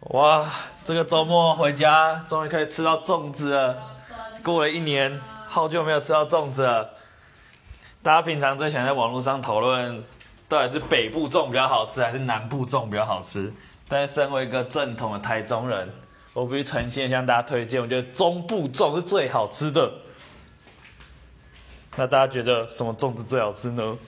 哇这个周末回家终于可以吃到粽子了过了一年好久没有吃到粽子。了大家平常最想在网络上讨论到底是北部粽比较好吃还是南部粽比较好吃？但是身为一个正统的台中人我必须诚心向大家推荐我觉得中部粽是最好吃的。那大家觉得什么粽子最好吃呢？